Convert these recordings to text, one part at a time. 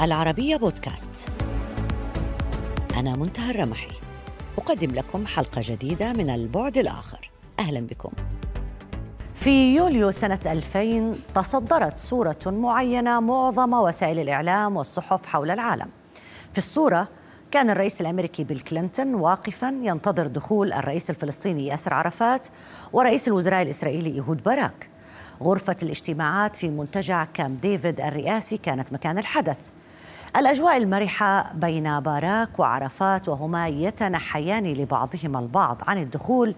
العربية بودكاست. أنا منتهى الرمحي. أقدم لكم حلقة جديدة من البعد الآخر. أهلا بكم. في يوليو سنة 2000 تصدرت صورة معينة معظم وسائل الإعلام والصحف حول العالم. في الصورة كان الرئيس الأمريكي بيل كلينتون واقفا ينتظر دخول الرئيس الفلسطيني ياسر عرفات ورئيس الوزراء الإسرائيلي ايهود باراك. غرفة الاجتماعات في منتجع كامب ديفيد الرئاسي كانت مكان الحدث. الأجواء المرحة بين باراك وعرفات وهما يتنحيان لبعضهما البعض عن الدخول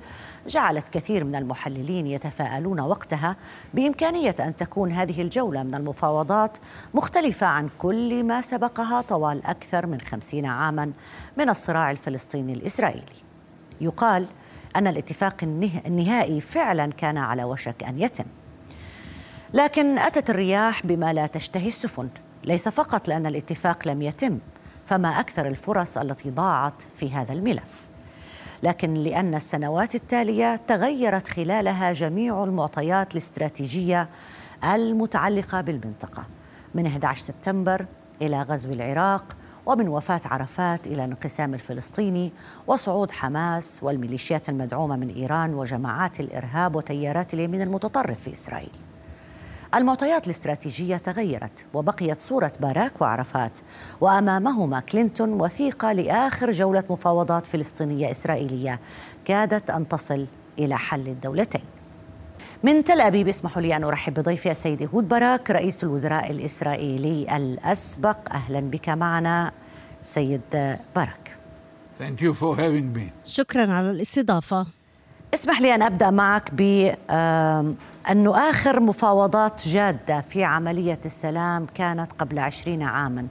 جعلت كثير من المحللين يتفاءلون وقتها بإمكانية أن تكون هذه الجولة من المفاوضات مختلفة عن كل ما سبقها طوال أكثر من خمسين عاما من الصراع الفلسطيني الإسرائيلي. يقال أن الاتفاق النهائي فعلا كان على وشك أن يتم. لكن أتت الرياح بما لا تشتهي السفن ليس فقط لأن الاتفاق لم يتم فما أكثر الفرص التي ضاعت في هذا الملف. لكن لأن السنوات التالية تغيرت خلالها جميع المعطيات الاستراتيجية المتعلقة بالمنطقة. من 11 سبتمبر إلى غزو العراق ومن وفاة عرفات إلى انقسام الفلسطيني وصعود حماس والميليشيات المدعومة من إيران وجماعات الإرهاب وتيارات اليمين المتطرف في إسرائيل. المعطيات الاستراتيجية تغيرت وبقيت صورة باراك وعرفات وأمامهما كلينتون وثيقة لآخر جولة مفاوضات فلسطينية إسرائيلية كادت أن تصل إلى حل الدولتين. من تل أبيب اسمحوا لي أن أرحب بضيفي السيد إيهود باراك رئيس الوزراء الإسرائيلي الأسبق. أهلا بك معنا سيد باراك. Thank you for having me. شكرا على الاستضافة. اسمح لي أن أبدأ معك ب أنه آخر مفاوضات جادة في عملية السلام كانت قبل عشرين عاما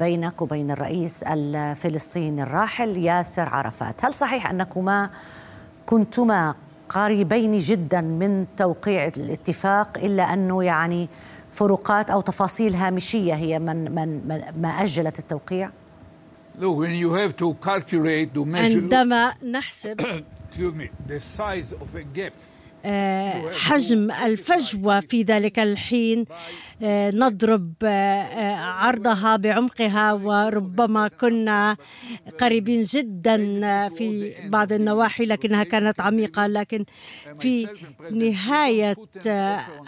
بينك وبين الرئيس الفلسطيني الراحل ياسر عرفات هل صحيح أنكما كنتما قريبين جدا من توقيع الاتفاق إلا أنه يعني فروقات أو تفاصيل هامشية هي من, من, من ما أجلت التوقيع؟ عندما نحسب آه، حجم الفجوة في ذلك الحين. نضرب آه، عرضها بعمقها وربما كنا قريبين جدا في بعض النواحي لكنها كانت عميقة. لكن في نهاية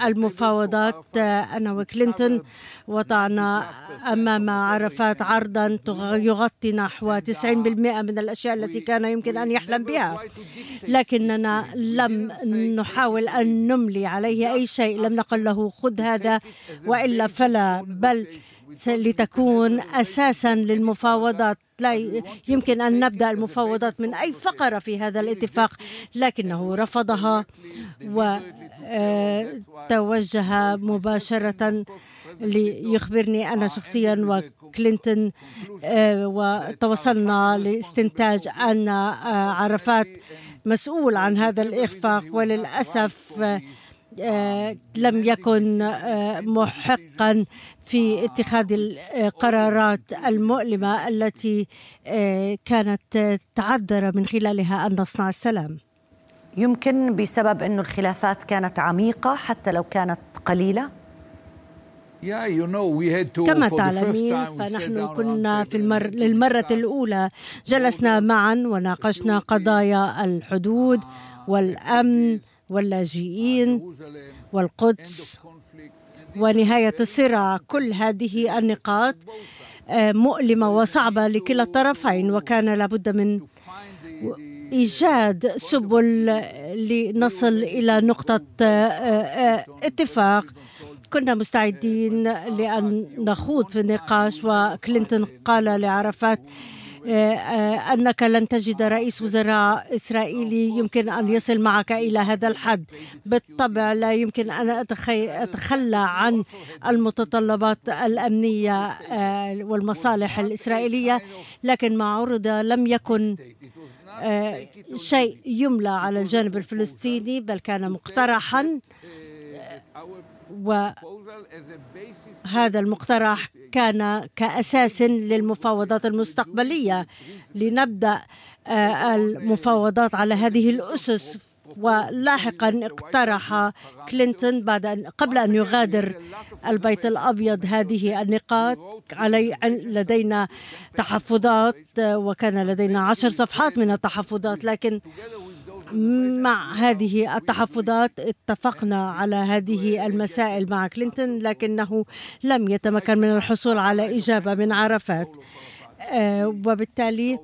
المفاوضات أنا وكلينتون وضعنا أمام عرفات عرضا يغطي نحو 90% من الأشياء التي كان يمكن أن يحلم بها. لكننا لم نحاول أن نملي عليه أي شيء. لم نقل له خذ هذا وإلا فلا بل لتكون أساسا للمفاوضات. لا يمكن أن نبدأ المفاوضات من أي فقرة في هذا الاتفاق. لكنه رفضها وتوجه مباشرة ليخبرني أنا شخصيا وكلينتون وتوصلنا لاستنتاج أن عرفات مسؤول عن هذا الإخفاق. وللأسف آه، لم يكن آه، محقا في اتخاذ القرارات المؤلمة التي آه، كانت تعذر من خلالها أن نصنع السلام. يمكن بسبب انه الخلافات كانت عميقة حتى لو كانت قليلة؟ كما تعلمين فنحن كنا في المر... للمرة الأولى جلسنا معا وناقشنا قضايا الحدود والأمن واللاجئين والقدس ونهاية الصراع. كل هذه النقاط آه، مؤلمة وصعبة لكلا الطرفين وكان لابد من إيجاد سبل لنصل إلى نقطة آه، آه، اتفاق. كنا مستعدين لأن نخوض في النقاش وكلينتون قال لعرفات أنك لن تجد رئيس وزراء إسرائيلي يمكن أن يصل معك إلى هذا الحد. بالطبع لا يمكن أن أتخلى عن المتطلبات الأمنية آه، والمصالح الإسرائيلية لكن ما عرض لم يكن شيء يملى على الجانب الفلسطيني بل كان مقترحا وهذا المقترح كان كأساس للمفاوضات المستقبلية. لنبدأ آه، المفاوضات على هذه الأسس. ولاحقا اقترح كلينتون بعد أن قبل أن يغادر البيت الأبيض هذه النقاط. علي لدينا تحفظات وكان لدينا عشر صفحات من التحفظات. لكن مع هذه التحفظات اتفقنا على هذه المسائل مع كلينتون لكنه لم يتمكن من الحصول على إجابة من عرفات. آه، وبالتالي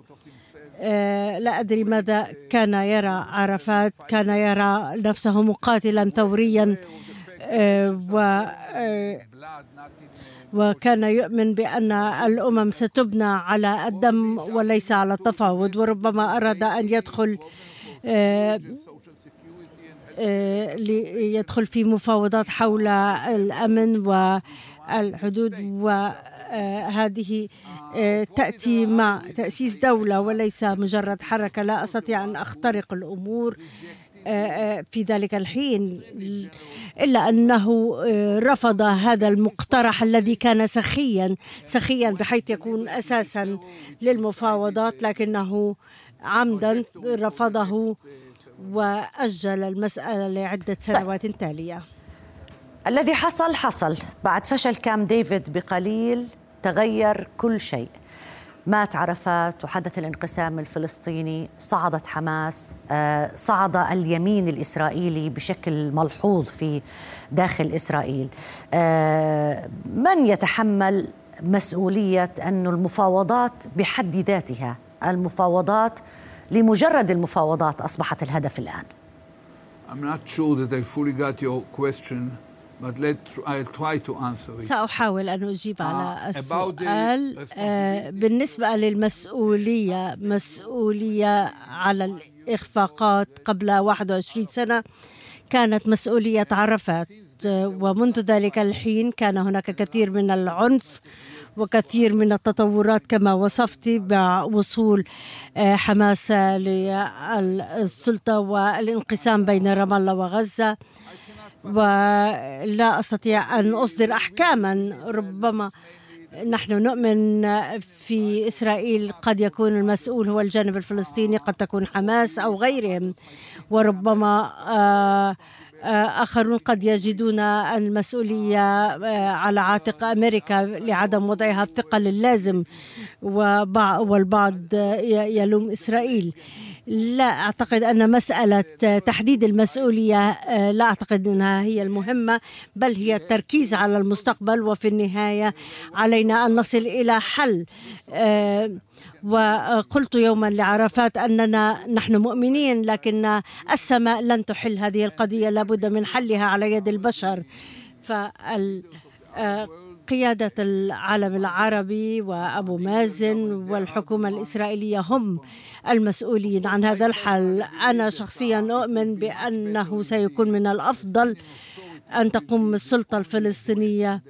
آه، لا أدري ماذا كان يرى عرفات كان يرى نفسه مقاتلا ثوريا آه، و وكان يؤمن بأن الأمم ستبنى على الدم وليس على التفاوض وربما أراد أن يدخل ليدخل في مفاوضات حول الأمن والحدود وهذه تأتي مع تأسيس دولة وليس مجرد حركة. لا أستطيع أن أخترق الأمور في ذلك الحين إلا أنه رفض هذا المقترح الذي كان سخيا سخيا بحيث يكون أساسا للمفاوضات لكنه عمدا رفضه وأجل المسألة لعدة سنوات تالية. الذي حصل حصل. بعد فشل كام ديفيد بقليل تغير كل شيء. مات عرفات وحدث الانقسام الفلسطيني صعدت حماس آه، صعد اليمين الإسرائيلي بشكل ملحوظ في داخل إسرائيل. آه، من يتحمل مسؤولية أن المفاوضات بحد ذاتها؟ المفاوضات لمجرد المفاوضات أصبحت الهدف الآن. I'm not sure that I fully got your question but let I'll try to answer it. سأحاول أن أجيب على uh, السؤال. uh, بالنسبة للمسؤولية مسؤولية على الإخفاقات قبل 21 سنة كانت مسؤولية عرفات ومنذ ذلك الحين كان هناك كثير من العنف وكثير من التطورات كما وصفت بوصول آه، حماس للسلطة والانقسام بين رام الله وغزة. ولا أستطيع أن أصدر أحكاما ربما نحن نؤمن في إسرائيل قد يكون المسؤول هو الجانب الفلسطيني قد تكون حماس أو غيرهم. وربما آه، آخرون قد يجدون المسؤولية آه، على عاتق أمريكا لعدم وضعها الثقل اللازم والبعض يلوم إسرائيل. لا أعتقد أن مسألة تحديد المسؤولية آه، لا أعتقد أنها هي المهمة بل هي التركيز على المستقبل وفي النهاية علينا أن نصل إلى حل. وقلت يوما لعرفات أننا نحن مؤمنين لكن السماء لن تحل هذه القضية لابد من حلها على يد البشر. فال قيادة العالم العربي وأبو مازن والحكومة الإسرائيلية هم المسؤولين عن هذا الحل. أنا شخصيا أؤمن بأنه سيكون من الأفضل أن تقوم السلطة الفلسطينية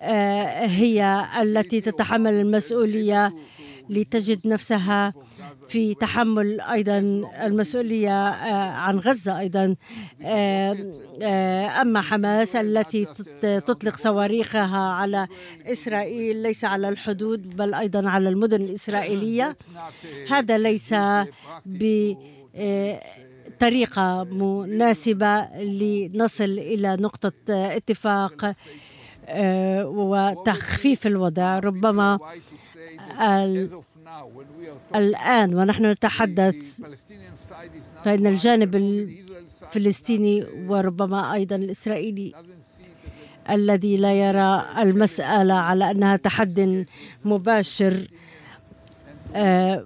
آه، هي التي تتحمل المسؤولية لتجد نفسها في تحمل أيضا المسؤولية آه، عن غزة أيضا آه، آه، أما حماس التي تطلق صواريخها على إسرائيل ليس على الحدود بل أيضا على المدن الإسرائيلية. هذا ليس بطريقه مناسبة لنصل إلى نقطة اتفاق وتخفيف الوضع. ربما الآن ونحن نتحدث فإن الجانب الفلسطيني وربما أيضا الإسرائيلي الذي لا يرى المسألة على أنها تحد مباشر آه،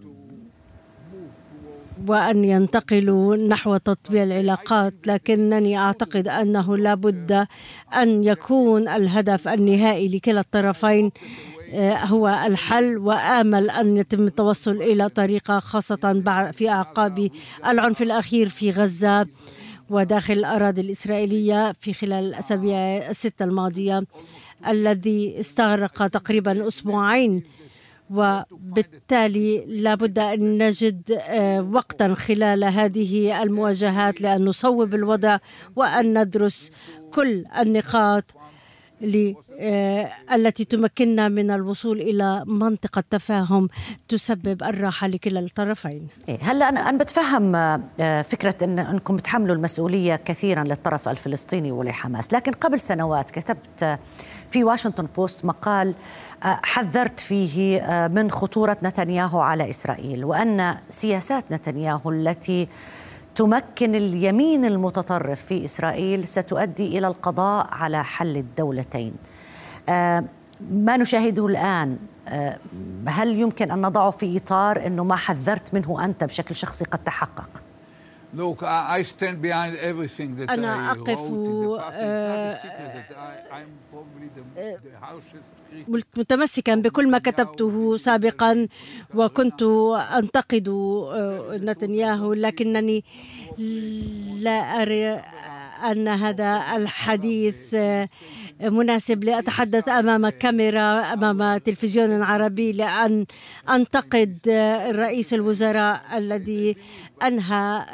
وأن ينتقلوا نحو تطبيع العلاقات لكنني أعتقد أنه لا بد أن يكون الهدف النهائي لكلا الطرفين هو الحل وآمل أن يتم التوصل إلى طريقة خاصة في أعقاب العنف الأخير في غزة وداخل الأراضي الإسرائيلية في خلال الأسابيع الستة الماضية الذي استغرق تقريبا أسبوعين وبالتالي لابد أن نجد آه، وقتا خلال هذه المواجهات لأن نصوب الوضع وأن ندرس كل النقاط آه، التي تمكننا من الوصول إلى منطقة تفاهم تسبب الراحة لكلا الطرفين. إيه، هلا أنا أنا بتفهم آه، فكرة أن أنكم بتحملوا المسؤولية كثيرا للطرف الفلسطيني ولحماس. لكن قبل سنوات كتبت في واشنطن بوست مقال آه، حذرت فيه من خطورة نتنياهو على إسرائيل وأن سياسات نتنياهو التي تمكن اليمين المتطرف في إسرائيل ستؤدي إلى القضاء على حل الدولتين. آه، ما نشاهده الآن آه، هل يمكن أن نضعه في إطار إنه ما حذرت منه أنت بشكل شخصي قد تحقق؟ Look, I stand behind everything that أنا أقف متمسكا بكل ما كتبته سابقا وكنت أنتقد آه، نتنياهو لكنني لا أرى أن هذا الحديث آه، مناسب لأتحدث أمام كاميرا أمام تلفزيون عربي لأن أنتقد رئيس الوزراء الذي أنهى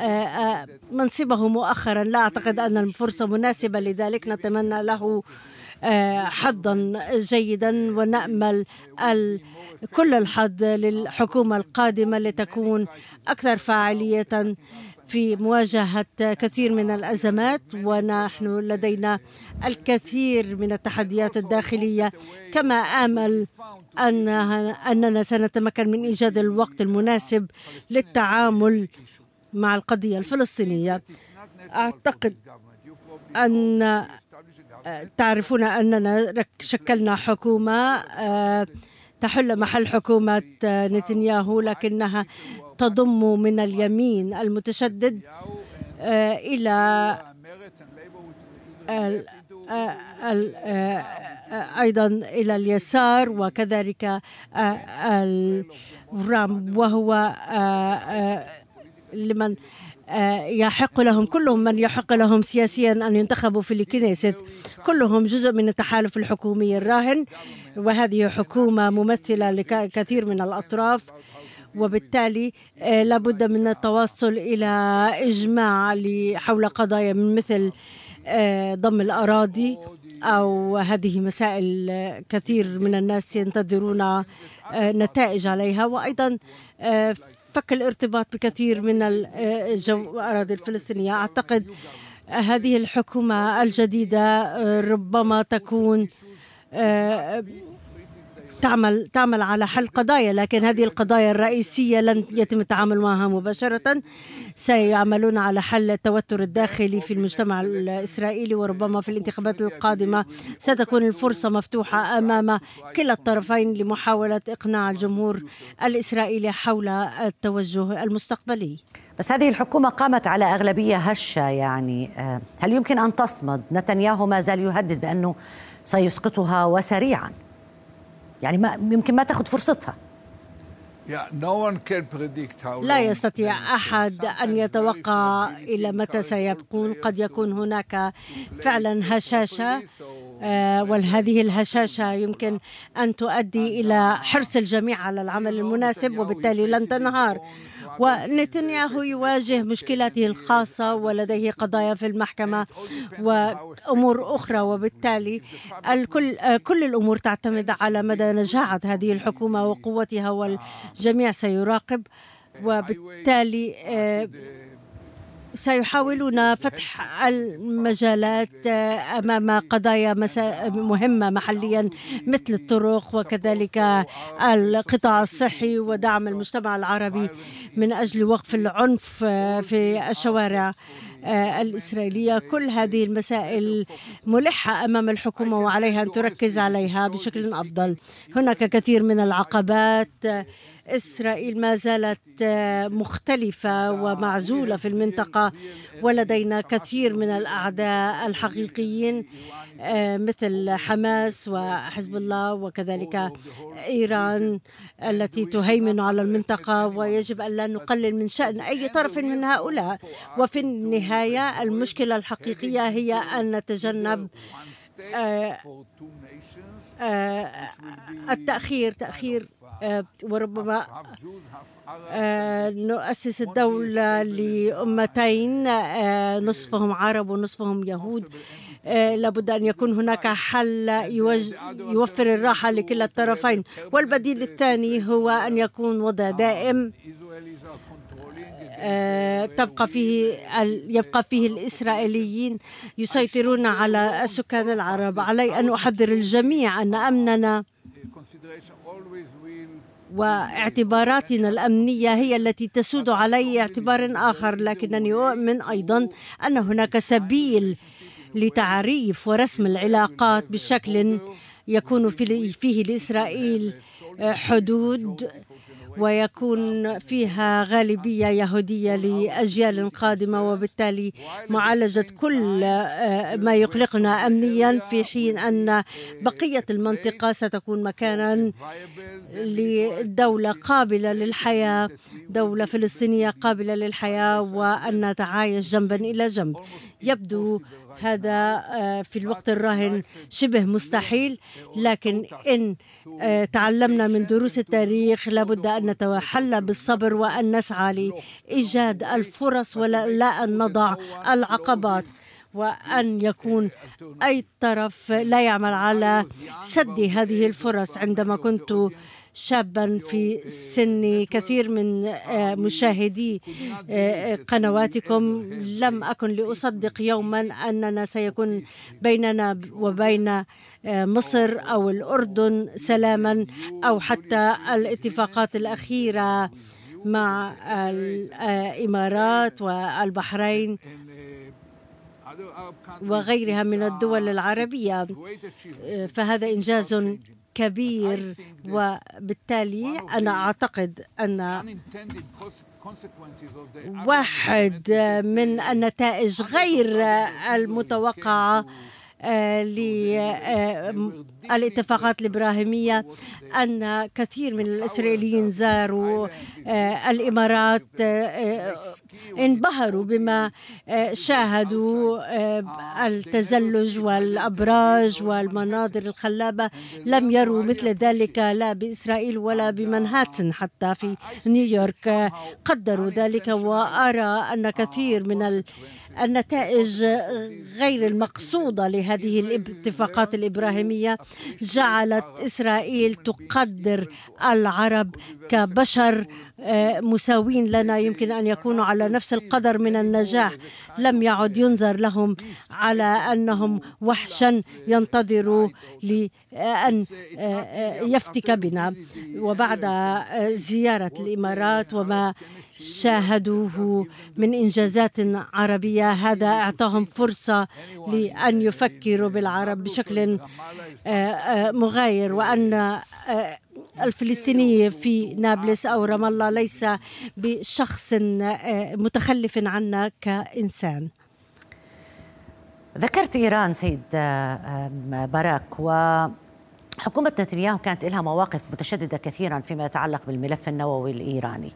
منصبه مؤخرا. لا أعتقد أن الفرصة مناسبة لذلك. نتمنى له حظا جيدا ونأمل كل الحظ للحكومة القادمة لتكون أكثر فاعلية. في مواجهة كثير من الأزمات ونحن لدينا الكثير من التحديات الداخلية. كما آمل أننا سنتمكن من إيجاد الوقت المناسب للتعامل مع القضية الفلسطينية. أعتقد أن تعرفون أننا شكلنا حكومة آه، تحل محل حكومة نتنياهو لكنها تضم من اليمين المتشدد آه، إلى آه، أيضا إلى اليسار وكذلك الرام وهو لمن يحق لهم كلهم من يحق لهم سياسيا أن ينتخبوا في الكنيست. كلهم جزء من التحالف الحكومي الراهن وهذه حكومة ممثلة لكثير من الأطراف. وبالتالي آه، لابد من التوصل إلى إجماع حول قضايا من مثل آه، ضم الأراضي أو هذه مسائل كثير من الناس ينتظرون آه، نتائج عليها. وأيضا فك الارتباط بكثير من الأراضي الفلسطينية. أعتقد هذه الحكومة الجديدة ربما تكون تعمل تعمل على حل قضايا لكن هذه القضايا الرئيسية لن يتم التعامل معها مباشرة. سيعملون على حل التوتر الداخلي في المجتمع الإسرائيلي وربما في الانتخابات القادمة ستكون الفرصة مفتوحة أمام كلا الطرفين لمحاولة إقناع الجمهور الإسرائيلي حول التوجه المستقبلي. بس هذه الحكومة قامت على أغلبية هشة يعني. آه، هل يمكن أن تصمد؟ نتنياهو ما زال يهدد بأنه سيسقطها وسريعا. يعني ما يمكن ما تاخذ فرصتها. لا يستطيع أحد أن يتوقع إلى متى سيبقون. قد يكون هناك فعلا هشاشة. آه، وهذه الهشاشة يمكن أن تؤدي إلى حرص الجميع على العمل المناسب وبالتالي لن تنهار. ونتنياهو يواجه مشكلاته الخاصة ولديه قضايا في المحكمة وأمور أخرى وبالتالي الكل كل الأمور تعتمد على مدى نجاعة هذه الحكومة وقوتها والجميع سيراقب وبالتالي آه، سيحاولون فتح المجالات أمام قضايا مهمة محليا مثل الطرق وكذلك القطاع الصحي ودعم المجتمع العربي من أجل وقف العنف في الشوارع. الإسرائيلية كل هذه المسائل ملحة أمام الحكومة وعليها أن تركز عليها بشكل أفضل. هناك كثير من العقبات. إسرائيل ما زالت مختلفة ومعزولة في المنطقة ولدينا كثير من الأعداء الحقيقيين آه، مثل حماس وحزب الله وكذلك إيران. التي تهيمن على المنطقة ويجب أن لا نقلل من شأن أي طرف من هؤلاء. وفي النهاية المشكلة الحقيقية هي أن نتجنب آه، آه، التأخير تأخير آه، وربما نؤسس الدولة لأمتين نصفهم عرب ونصفهم يهود. لابد أن يكون هناك حل يوفر الراحة لكلا الطرفين. والبديل الثاني هو أن يكون وضع دائم تبقى فيه يبقى فيه الإسرائيليين يسيطرون على السكان العرب. علي أن أحذر الجميع أن أمننا واعتباراتنا الأمنية هي التي تسود علي اعتبار آخر لكنني أؤمن أيضا أن هناك سبيل لتعريف ورسم العلاقات بشكل يكون فيه لإسرائيل حدود ويكون فيها غالبية يهودية لأجيال قادمة وبالتالي معالجة كل آه، ما يقلقنا أمنيا في حين أن بقية المنطقة ستكون مكانا لدولة قابلة للحياة دولة فلسطينية قابلة للحياة وأن نتعايش جنبا إلى جنب. يبدو هذا آه، في الوقت الراهن شبه مستحيل لكن إن آه، تعلمنا من دروس التاريخ لابد أن نتحلى بالصبر وأن نسعى لإيجاد الفرص ولا أن نضع العقبات وأن يكون أي طرف لا يعمل على سد هذه الفرص. عندما كنت شابا في سن كثير من آه، مشاهدي آه، قنواتكم. لم أكن لأصدق يوما أننا سيكون بيننا وبين آه، مصر أو الأردن سلاما أو حتى الاتفاقات الأخيرة مع الإمارات والبحرين وغيرها من الدول العربية. فهذا إنجاز كبير وبالتالي أنا أعتقد أن واحد من النتائج غير المتوقعة للاتفاقات الإبراهيمية أن كثير من الإسرائيليين زاروا آه، الإمارات آه، انبهروا بما آه، شاهدوا التزلج والأبراج والمناظر الخلابة لم يروا مثل ذلك لا بإسرائيل ولا بمنهاتن حتى في نيويورك. قدروا ذلك وأرى أن كثير من النتائج غير المقصودة لهذه الاتفاقات الإبراهيمية جعلت إسرائيل تقدر العرب كبشر مساوين لنا يمكن أن يكونوا على نفس القدر من النجاح. لم يعد ينظر لهم على أنهم وحشا ينتظروا لأن آه، يفتك بنا. وبعد زيارة الإمارات وما شاهدوه من إنجازات عربية هذا أعطاهم فرصة لأن يفكروا بالعرب بشكل آه، مغاير. وأن الفلسطيني في نابلس أو رام الله ليس بشخص آه، متخلف عنا كإنسان. ذكرت إيران سيد آه، باراك و حكومة نتنياهو كانت لها مواقف متشددة كثيرا فيما يتعلق بالملف النووي الإيراني.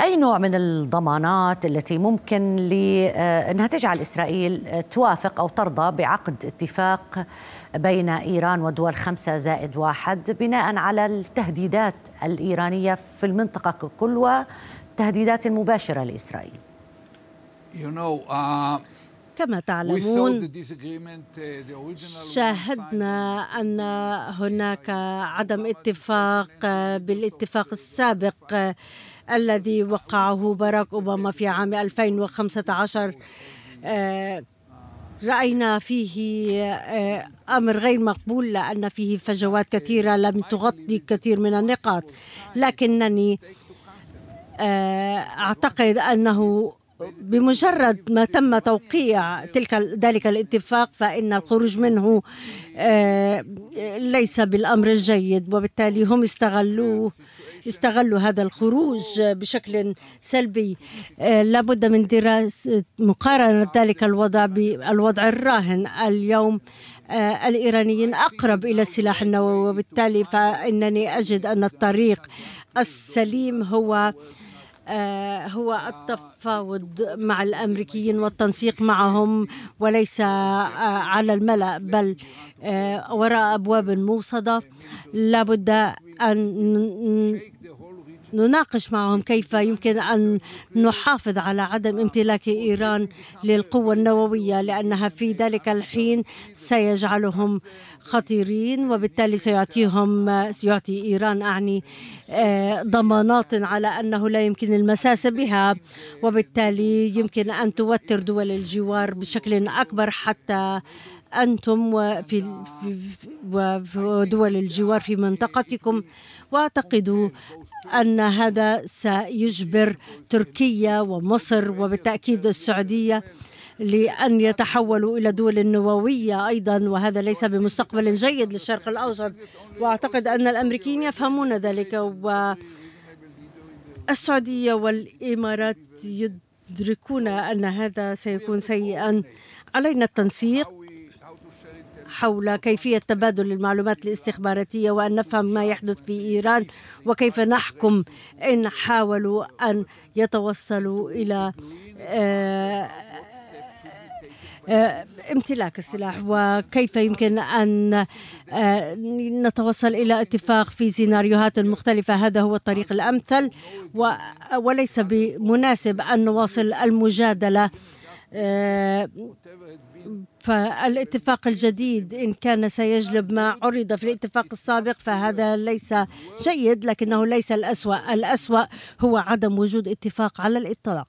أي نوع من الضمانات التي ممكن لأنها آه، تجعل إسرائيل توافق أو ترضى بعقد اتفاق بين إيران ودول خمسة زائد واحد بناء على التهديدات الإيرانية في المنطقة ككل وتهديدات مباشرة لإسرائيل. You know, uh... كما تعلمون شاهدنا أن هناك عدم اتفاق بالاتفاق السابق الذي وقعه باراك أوباما في عام 2015 رأينا فيه آه، أمر غير مقبول لأن فيه فجوات كثيرة لم تغطي كثير من النقاط. لكنني آه، أعتقد أنه بمجرد ما تم توقيع تلك ذلك الاتفاق فإن الخروج منه آه، ليس بالأمر الجيد وبالتالي هم استغلوه. استغلوا هذا الخروج بشكل سلبي. آه، لابد من دراسة مقارنة ذلك الوضع بالوضع الراهن. اليوم آه، الإيرانيين أقرب إلى السلاح النووي وبالتالي فإنني أجد أن الطريق السليم هو آه، هو التفاوض مع الأمريكيين والتنسيق معهم وليس على الملأ بل وراء أبواب موصدة. لابد أن نناقش معهم كيف يمكن أن نحافظ على عدم امتلاك إيران للقوة النووية لأنها في ذلك الحين سيجعلهم خطيرين وبالتالي سيعطيهم سيعطي إيران أعني آه، ضمانات على أنه لا يمكن المساس بها وبالتالي يمكن أن توتر دول الجوار بشكل أكبر حتى أنتم وفي ودول الجوار في منطقتكم. وأعتقد أن هذا سيجبر تركيا ومصر وبالتأكيد السعودية لأن يتحولوا إلى دول نووية أيضا وهذا ليس بمستقبل جيد للشرق الأوسط. وأعتقد أن الأمريكيين يفهمون ذلك والسعودية والإمارات يدركون أن هذا سيكون سيئا. علينا التنسيق. حول كيفية تبادل المعلومات الاستخباراتية وأن نفهم ما يحدث في إيران وكيف نحكم إن حاولوا أن يتوصلوا إلى آه، آه، امتلاك السلاح وكيف يمكن أن آه، نتوصل إلى اتفاق في سيناريوهات مختلفة. هذا هو الطريق الأمثل وليس بمناسب أن نواصل المجادلة فالاتفاق الجديد إن كان سيجلب ما عرض في الاتفاق السابق فهذا ليس جيد لكنه ليس الأسوأ. الأسوأ هو عدم وجود اتفاق على الإطلاق.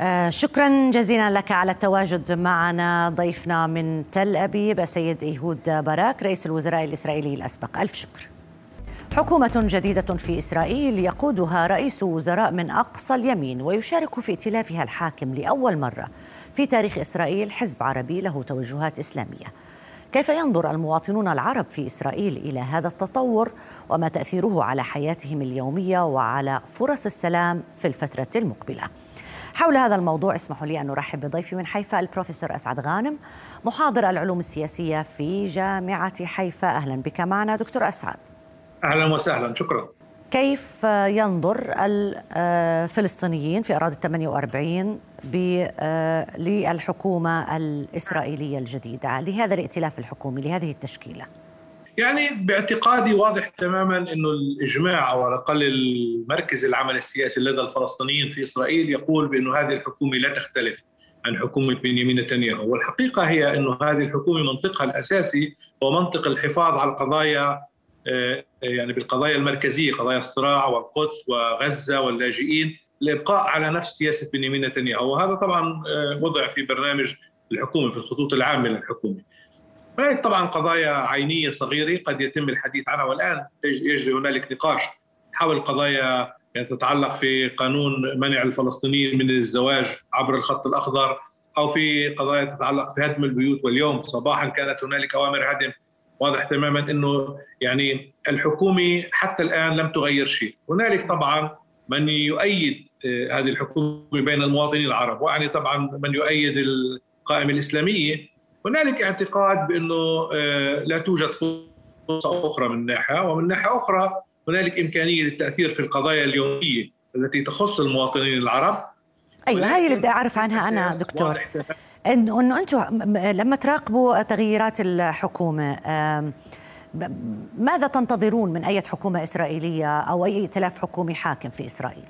آه شكرا جزيلا لك على التواجد معنا. ضيفنا من تل أبيب السيد إيهود باراك رئيس الوزراء الإسرائيلي الأسبق. ألف شكر. حكومة جديدة في إسرائيل يقودها رئيس وزراء من أقصى اليمين ويشارك في ائتلافها الحاكم لأول مرة. في تاريخ إسرائيل حزب عربي له توجهات إسلامية. كيف ينظر المواطنون العرب في إسرائيل إلى هذا التطور وما تأثيره على حياتهم اليومية وعلى فرص السلام في الفترة المقبلة؟ حول هذا الموضوع اسمحوا لي أن أرحب بضيفي من حيفا البروفيسور أسعد غانم محاضر العلوم السياسية في جامعة حيفا. أهلا بك معنا دكتور أسعد. أهلا وسهلا شكرا. كيف ينظر الفلسطينيين في أراضي 48 للحكومة الإسرائيلية الجديدة؟ لهذا الائتلاف الحكومي لهذه التشكيلة. يعني باعتقادي واضح تماما إنه الإجماع أو على الأقل المركز العمل السياسي لدى الفلسطينيين في إسرائيل يقول بأنه هذه الحكومة لا تختلف عن حكومة بنيامين نتنياهو، والحقيقة هي إنه هذه الحكومة منطقها الأساسي هو منطق الحفاظ على القضايا آه، يعني بالقضايا المركزية قضايا الصراع والقدس وغزة واللاجئين الإبقاء على نفس سياسة بنيامين نتنياهو وهذا طبعا آه، وضع في برنامج الحكومة في الخطوط العامة للحكومة. هناك طبعا قضايا عينية صغيرة قد يتم الحديث عنها والآن يجري هنالك نقاش حول قضايا يعني تتعلق في قانون منع الفلسطينيين من الزواج عبر الخط الأخضر أو في قضايا تتعلق في هدم البيوت واليوم صباحا كانت هنالك أوامر هدم واضح تماما إنه يعني الحكومة حتى الآن لم تغير شيء، هنالك طبعا من يؤيد آه، هذه الحكومة بين المواطنين العرب، وأعني طبعا من يؤيد القائمة الإسلامية، هنالك اعتقاد بإنه آه، لا توجد فرصة أخرى من ناحية، ومن ناحية أخرى هنالك إمكانية للتأثير في القضايا اليومية التي تخص المواطنين العرب. أيوه هاي اللي بدي أعرف عنها أنا دكتور. انه إنه أنتم لما تراقبوا تغييرات الحكومة ماذا تنتظرون من أي حكومة إسرائيلية أو أي ائتلاف حكومي حاكم في إسرائيل؟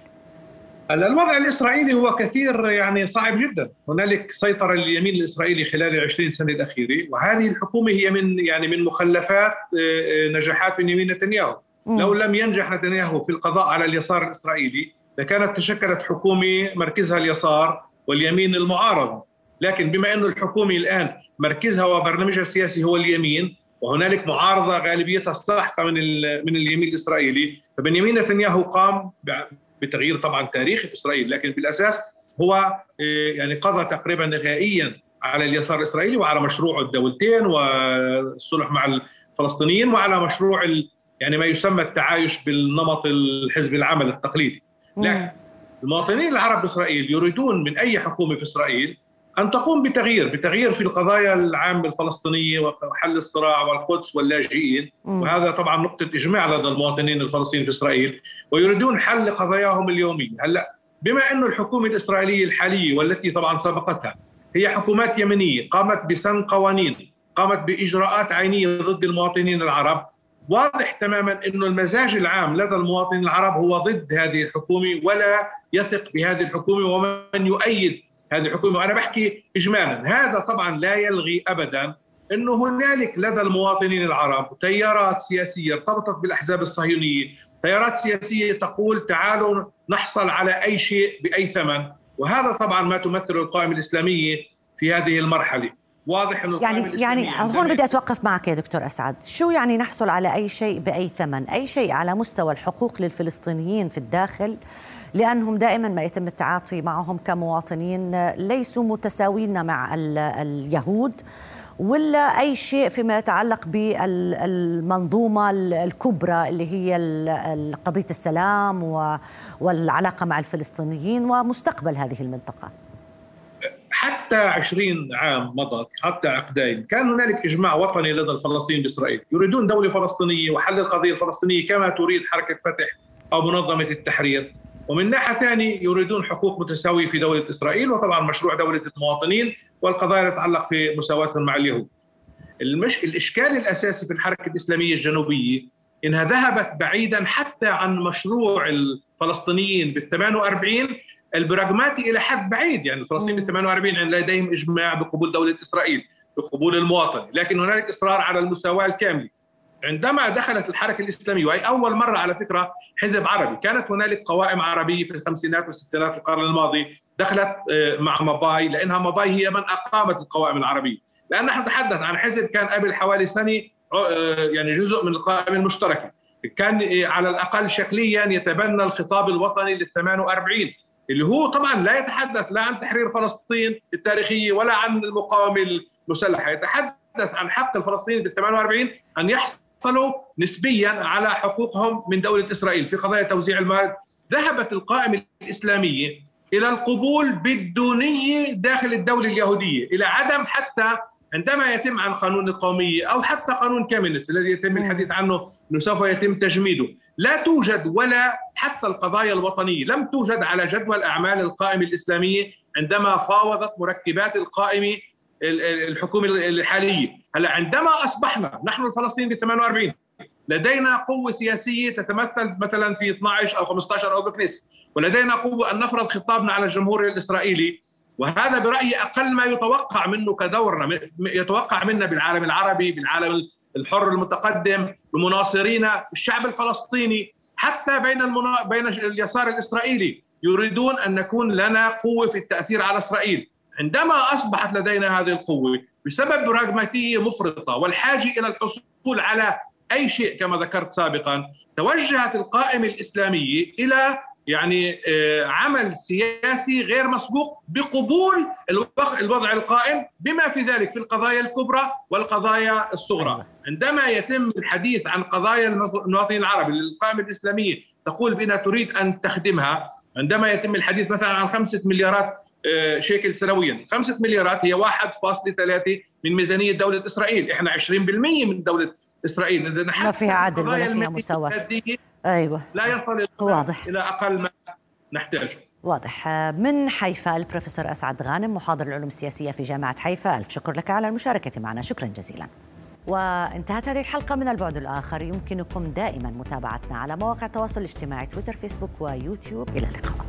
الوضع الإسرائيلي هو كثير يعني صعب جدا، هنالك سيطرة لليمين الإسرائيلي خلال العشرين سنة الأخيرة، وهذه الحكومة هي من يعني من مخلفات آه، آه، نجاحات بنيامين نتنياهو، لو لم ينجح نتنياهو في القضاء على اليسار الإسرائيلي لكانت تشكلت حكومة مركزها اليسار واليمين المعارضه، لكن بما أن الحكومة الآن مركزها وبرنامجها السياسي هو اليمين وهنالك معارضة غالبيتها الساحقة من من اليمين الإسرائيلي فبنيامين نتنياهو قام بتغيير طبعا تاريخي في إسرائيل لكن بالأساس هو آه، يعني قضى تقريبا نهائيا على اليسار الإسرائيلي وعلى مشروع الدولتين والصلح مع الفلسطينيين وعلى مشروع يعني ما يسمى التعايش بالنمط الحزب العمل التقليدي. لكن المواطنين العرب بإسرائيل يريدون من أي حكومة في إسرائيل أن تقوم بتغيير بتغيير في القضايا العامة الفلسطينية وحل الصراع والقدس واللاجئين. وهذا طبعا نقطة إجماع لدى المواطنين الفلسطينيين في إسرائيل. ويريدون حل قضاياهم اليومية. هلأ بما أن الحكومة الإسرائيلية الحالية والتي طبعا سبقتها هي حكومات يمنيه قامت بسن قوانين قامت بإجراءات عينية ضد المواطنين العرب واضح تماما إنه المزاج العام لدى المواطنين العرب هو ضد هذه الحكومة ولا يثق بهذه الحكومة ومن يؤيد هذه الحكومة. وأنا بحكي اجمالا هذا طبعا لا يلغي ابدا أنه هنالك لدى المواطنين العرب تيارات سياسية ارتبطت بالأحزاب الصهيونية. تيارات سياسية تقول تعالوا نحصل على أي شيء بأي ثمن. وهذا طبعا ما تمثله القائمة الإسلامية في هذه المرحلة. واضح إنه يعني يعني هون بدي أتوقف معك يا دكتور أسعد. شو يعني نحصل على أي شيء بأي ثمن؟ أي شيء على مستوى الحقوق للفلسطينيين في الداخل؟ لأنهم دائما ما يتم التعاطي معهم كمواطنين ليسوا متساوين مع اليهود ولا أي شيء فيما يتعلق بالمنظومة الكبرى اللي هي قضية السلام والعلاقة مع الفلسطينيين ومستقبل هذه المنطقة. حتى 20 عام مضت حتى عقدين كان هنالك إجماع وطني لدى الفلسطينيين بإسرائيل. يريدون دولة فلسطينية وحل القضية الفلسطينية كما تريد حركة فتح أو منظمة التحرير. ومن ناحية ثانية يريدون حقوق متساوية في دولة إسرائيل وطبعا مشروع دولة المواطنين والقضايا تتعلق في مساواتهم مع اليهود. المش... الإشكال الأساسي في الحركة الإسلامية الجنوبية إنها ذهبت بعيدا حتى عن مشروع الفلسطينيين بال 48 البراغماتي إلى حد بعيد. يعني الفلسطينيين بال 48 لديهم إجماع بقبول دولة إسرائيل بقبول المواطن لكن هنالك إصرار على المساواة الكاملة. عندما دخلت الحركة الإسلامية وهي أول مرة على فكرة حزب عربي كانت هنالك قوائم عربية في الخمسينات والستينات القرن الماضي دخلت آه، مع مباي لأنها مباي هي من أقامت القوائم العربية. لأن نحن نتحدث عن حزب كان قبل حوالي سنة آه، يعني جزء من القائمة المشتركة. كان على الأقل شكليا يتبنى الخطاب الوطني لل 48 اللي هو طبعا لا يتحدث لا عن تحرير فلسطين التاريخية ولا عن المقاومة المسلحة. يتحدث عن حق الفلسطينيين بال 48 أن يحصلوا نسبيا على حقوقهم من دولة إسرائيل في قضايا توزيع المال. ذهبت القائمة الإسلامية إلى القبول بالدونية داخل الدولة اليهودية إلى عدم حتى عندما يتم عن قانون القوميه أو حتى قانون كامينتس الذي يتم الحديث عنه انه سوف يتم تجميده. لا توجد ولا حتى القضايا الوطنية لم توجد على جدول أعمال القائمة الإسلامية عندما فاوضت مركبات القائمة الحكومة الحالية. هلأ عندما أصبحنا نحن الفلسطينيين ب 48 لدينا قوة سياسية تتمثل مثلا في 12 أو 15 أو بكنيس ولدينا قوة أن نفرض خطابنا على الجمهور الإسرائيلي وهذا برأيي أقل ما يتوقع منه كدورنا يتوقع منا بالعالم العربي بالعالم الحر المتقدم بمناصرينا الشعب الفلسطيني. حتى بين المنا... بين اليسار الإسرائيلي يريدون أن نكون لنا قوة في التأثير على إسرائيل. عندما أصبحت لدينا هذه القوة بسبب براغماتيه مفرطة والحاجة إلى الحصول على أي شيء كما ذكرت سابقا توجهت القائمة الإسلامية إلى يعني آه، عمل سياسي غير مسبوق بقبول الوضع القائم بما في ذلك في القضايا الكبرى والقضايا الصغرى أيوة. عندما يتم الحديث عن قضايا المواطنين العرب القائمة الإسلامية تقول بأنها تريد أن تخدمها عندما يتم الحديث مثلا عن خمسة مليارات شيكل سنويا. خمسة مليارات هي 1.3 من ميزانية دولة إسرائيل. إحنا 20% من دولة إسرائيل. ما فيها عدل ولا فيها مساواة. أيوه. لا يصل واضح. إلى أقل ما نحتاجه واضح. من حيفا البروفيسور أسعد غانم محاضر العلوم السياسية في جامعة حيفا الف شكر لك على المشاركة معنا. شكرا جزيلا. وانتهت هذه الحلقة من البعد الآخر. يمكنكم دائما متابعتنا على مواقع التواصل الاجتماعي تويتر فيسبوك ويوتيوب. إلى اللقاء.